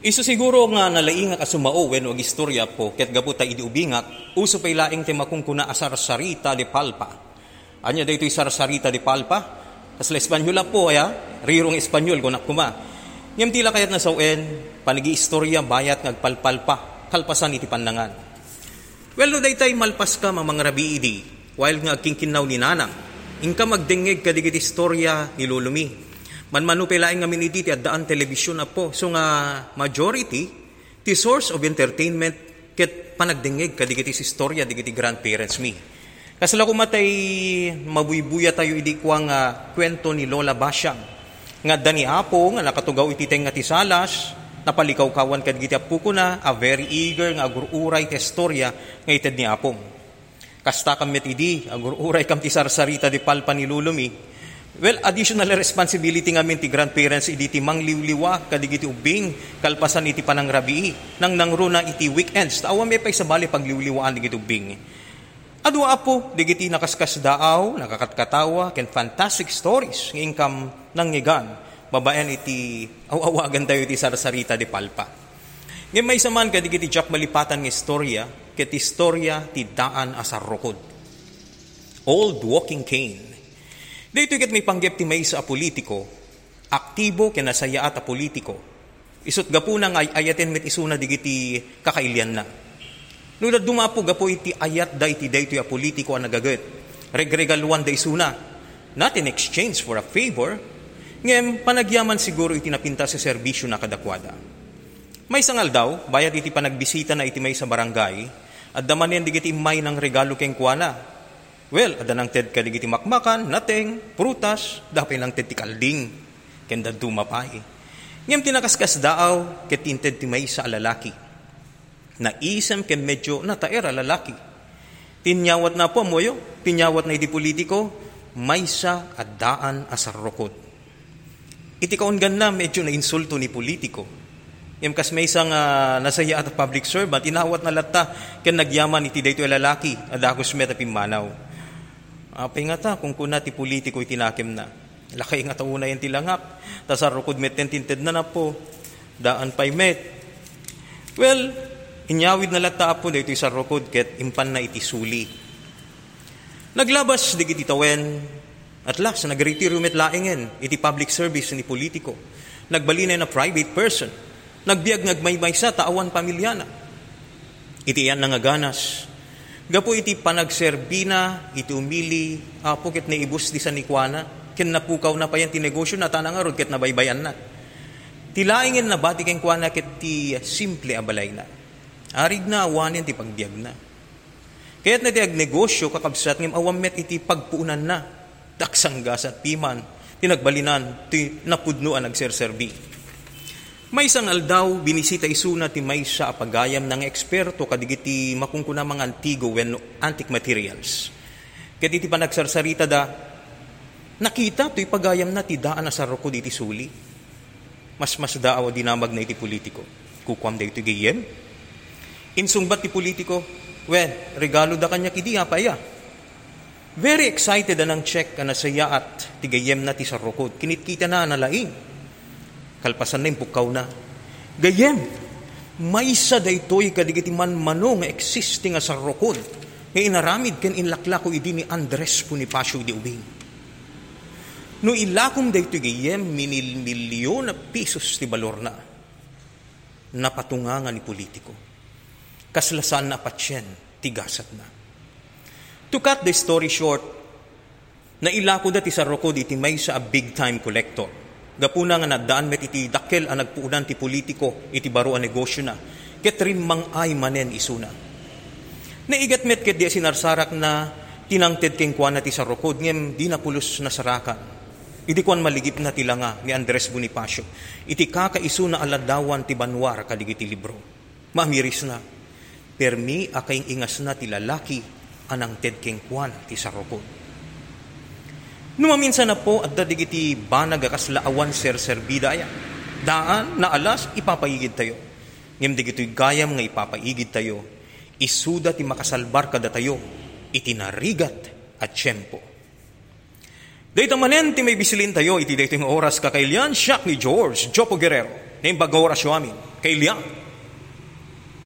Iso siguro nga nalainga ka sumao when og istorya po ket gabuta idi ubingak uso pay laing tema kung kuna asar sarita de palpa. Anya dayto isar sarita de palpa. Kasla Espanyol po ya, rirong Espanyol ko kuma. Ngem tila kayat na panigi istorya bayat ngagpalpalpa kalpasan iti pandangan. Well no daytay malpas ka mga rabi idi while nga kingkinaw ni nanang. Ingka magdengeg kadigit istorya ni Lulumi Manmano pelaing nga miniti ti daan telebisyon na po. So nga majority, ti source of entertainment ket panagdingig kadigiti si istorya digiti grandparents mi. Kasala kumatay mabuybuya tayo idi kwa nga kwento ni Lola Basyang. Nga dani apo nga nakatugaw iti nga ti salas, napalikaw kawan kadigiti apo ko na, a very eager nga agururay ti istorya nga ited ni apong. Kasta kam met idi, agururay kam ti sarsarita di palpa ni Lulumi, Well, additional responsibility nga ti grandparents iti ti mangliwliwa kadigiti ubing kalpasan iti panang rabii nang nangruna iti weekends. Awa may pay sabali pagliwliwaan digiti ubing. Adwa apo, digiti nakaskas daaw, nakakatkatawa, ken fantastic stories ng income ng ngigan. Babayan iti awawagan tayo iti sarasarita di palpa. Ngayon may saman kadigiti Jack malipatan ng istorya, ket istorya ti daan asarrokod. Old walking cane dito ket may panggep ti may sa politiko, aktibo kinasaya at a politiko. Isot gapuna nga ayaten met isuna digiti kakailyan na. Nula dumapo gapo iti ayat da iti dayto a politiko ang nagagat. Regregaluan da isuna. Not in exchange for a favor, ngem panagyaman siguro iti napinta sa serbisyo na kadakwada. May sangal daw, bayad iti panagbisita na iti may sa barangay, at damanen digiti may ng regalo keng kuana, Well, ada nang ted kadigiti makmakan, nating, prutas, dapay lang ted ti kalding, kenda dumapay. Ngem tinakaskas daaw, ket inted ti may sa lalaki. Na isem ken medyo nataera lalaki. Tinyawat na po moyo, tinyawat na iti politiko, may sa adaan asarrokod. Iti kaungan na medyo na insulto ni politiko. Yung kas may isang uh, nasaya at public servant, inawat na lata, ken nagyaman iti dayto lalaki, adakos meta pimanaw. Apay nga ta, kung kuna ti politiko itinakim na. Lakay nga tauna yung tilangap. Tasarukod met tinted na na po. Daan pay met. Well, inyawid na lata po dito sa rukod ket impan na iti suli. Naglabas di kiti tawen at last nagretiro met laingen iti public service ni politiko. Nagbalinay na private person. Nagbiag ngagmaymay sa taawan pamilyana. Iti yan nangaganas Gapo iti panagserbina, iti umili, apo ket naibus di sa nikwana, ken napukaw na pa yan ti negosyo na tanang arod ket nabaybayan na. Tilaingin na bati ken kuana ket ti simple abalay na. Arig na awanin ti pagbiag na. Kaya't na ti negosyo kakabsat ngem awam met iti pagpuunan na. Daksanggas at piman, tinagbalinan, ti napudnuan nagserserbi. May isang aldaw, binisita isuna ti may sa apagayam ng eksperto kadigiti makungkuna mga antigo when antique materials. Ket iti panagsarsarita da, nakita to'y pagayam na ti daan na saroko diti suli. Mas mas daaw dinamag na iti politiko. Kukwam da iti gayem. Insungbat ti politiko, well, regalo da kanya kidi apaya. Very excited na ng check na saya at tigayem na ti sarokod. Kinitkita na nalaing kalpasan na pukaw na. Gayem, may isa daytoy kadigiti man mano existing nga sarokod. Nga inaramid ken inlaklako idi ni Andres Bonifacio di ubing. No ilakom daytoy gayem minil milyon na pisos ti balor na. Napatungangan ni politiko. Kaslasan na patsyen, tigasat na. To cut the story short, na ilako dati sa rokod iti may sa a big time collector Gapuna nga nadaan met iti dakkel ang nagpuunan ti politiko iti baro a negosyo na. Ket rin ay manen isuna. Naigat met ket di sinarsarak na tinangted keng kuan na ti sarokod ngem di na pulos na sarakan. Iti kuan maligip na tilanga ni Andres Bonifacio. Iti kakaiso na aladawan ti banwar kadigiti libro. Mamiris na. Permi akay ingas na ti lalaki anang ted keng kuan ti sarokod. Numaminsan na po at dadigiti banag kaslaawan ser serbida aya. Daan na alas ipapaigid tayo. Ngem digito'y gayam nga ipapaigid tayo. Isuda ti makasalbar kada tayo. Itinarigat at tiyempo. Dayta manen ti may bisilin tayo iti yung oras kakailyan siya ni George Jopo Guerrero na yung bagaw orasyo amin. Kay liya,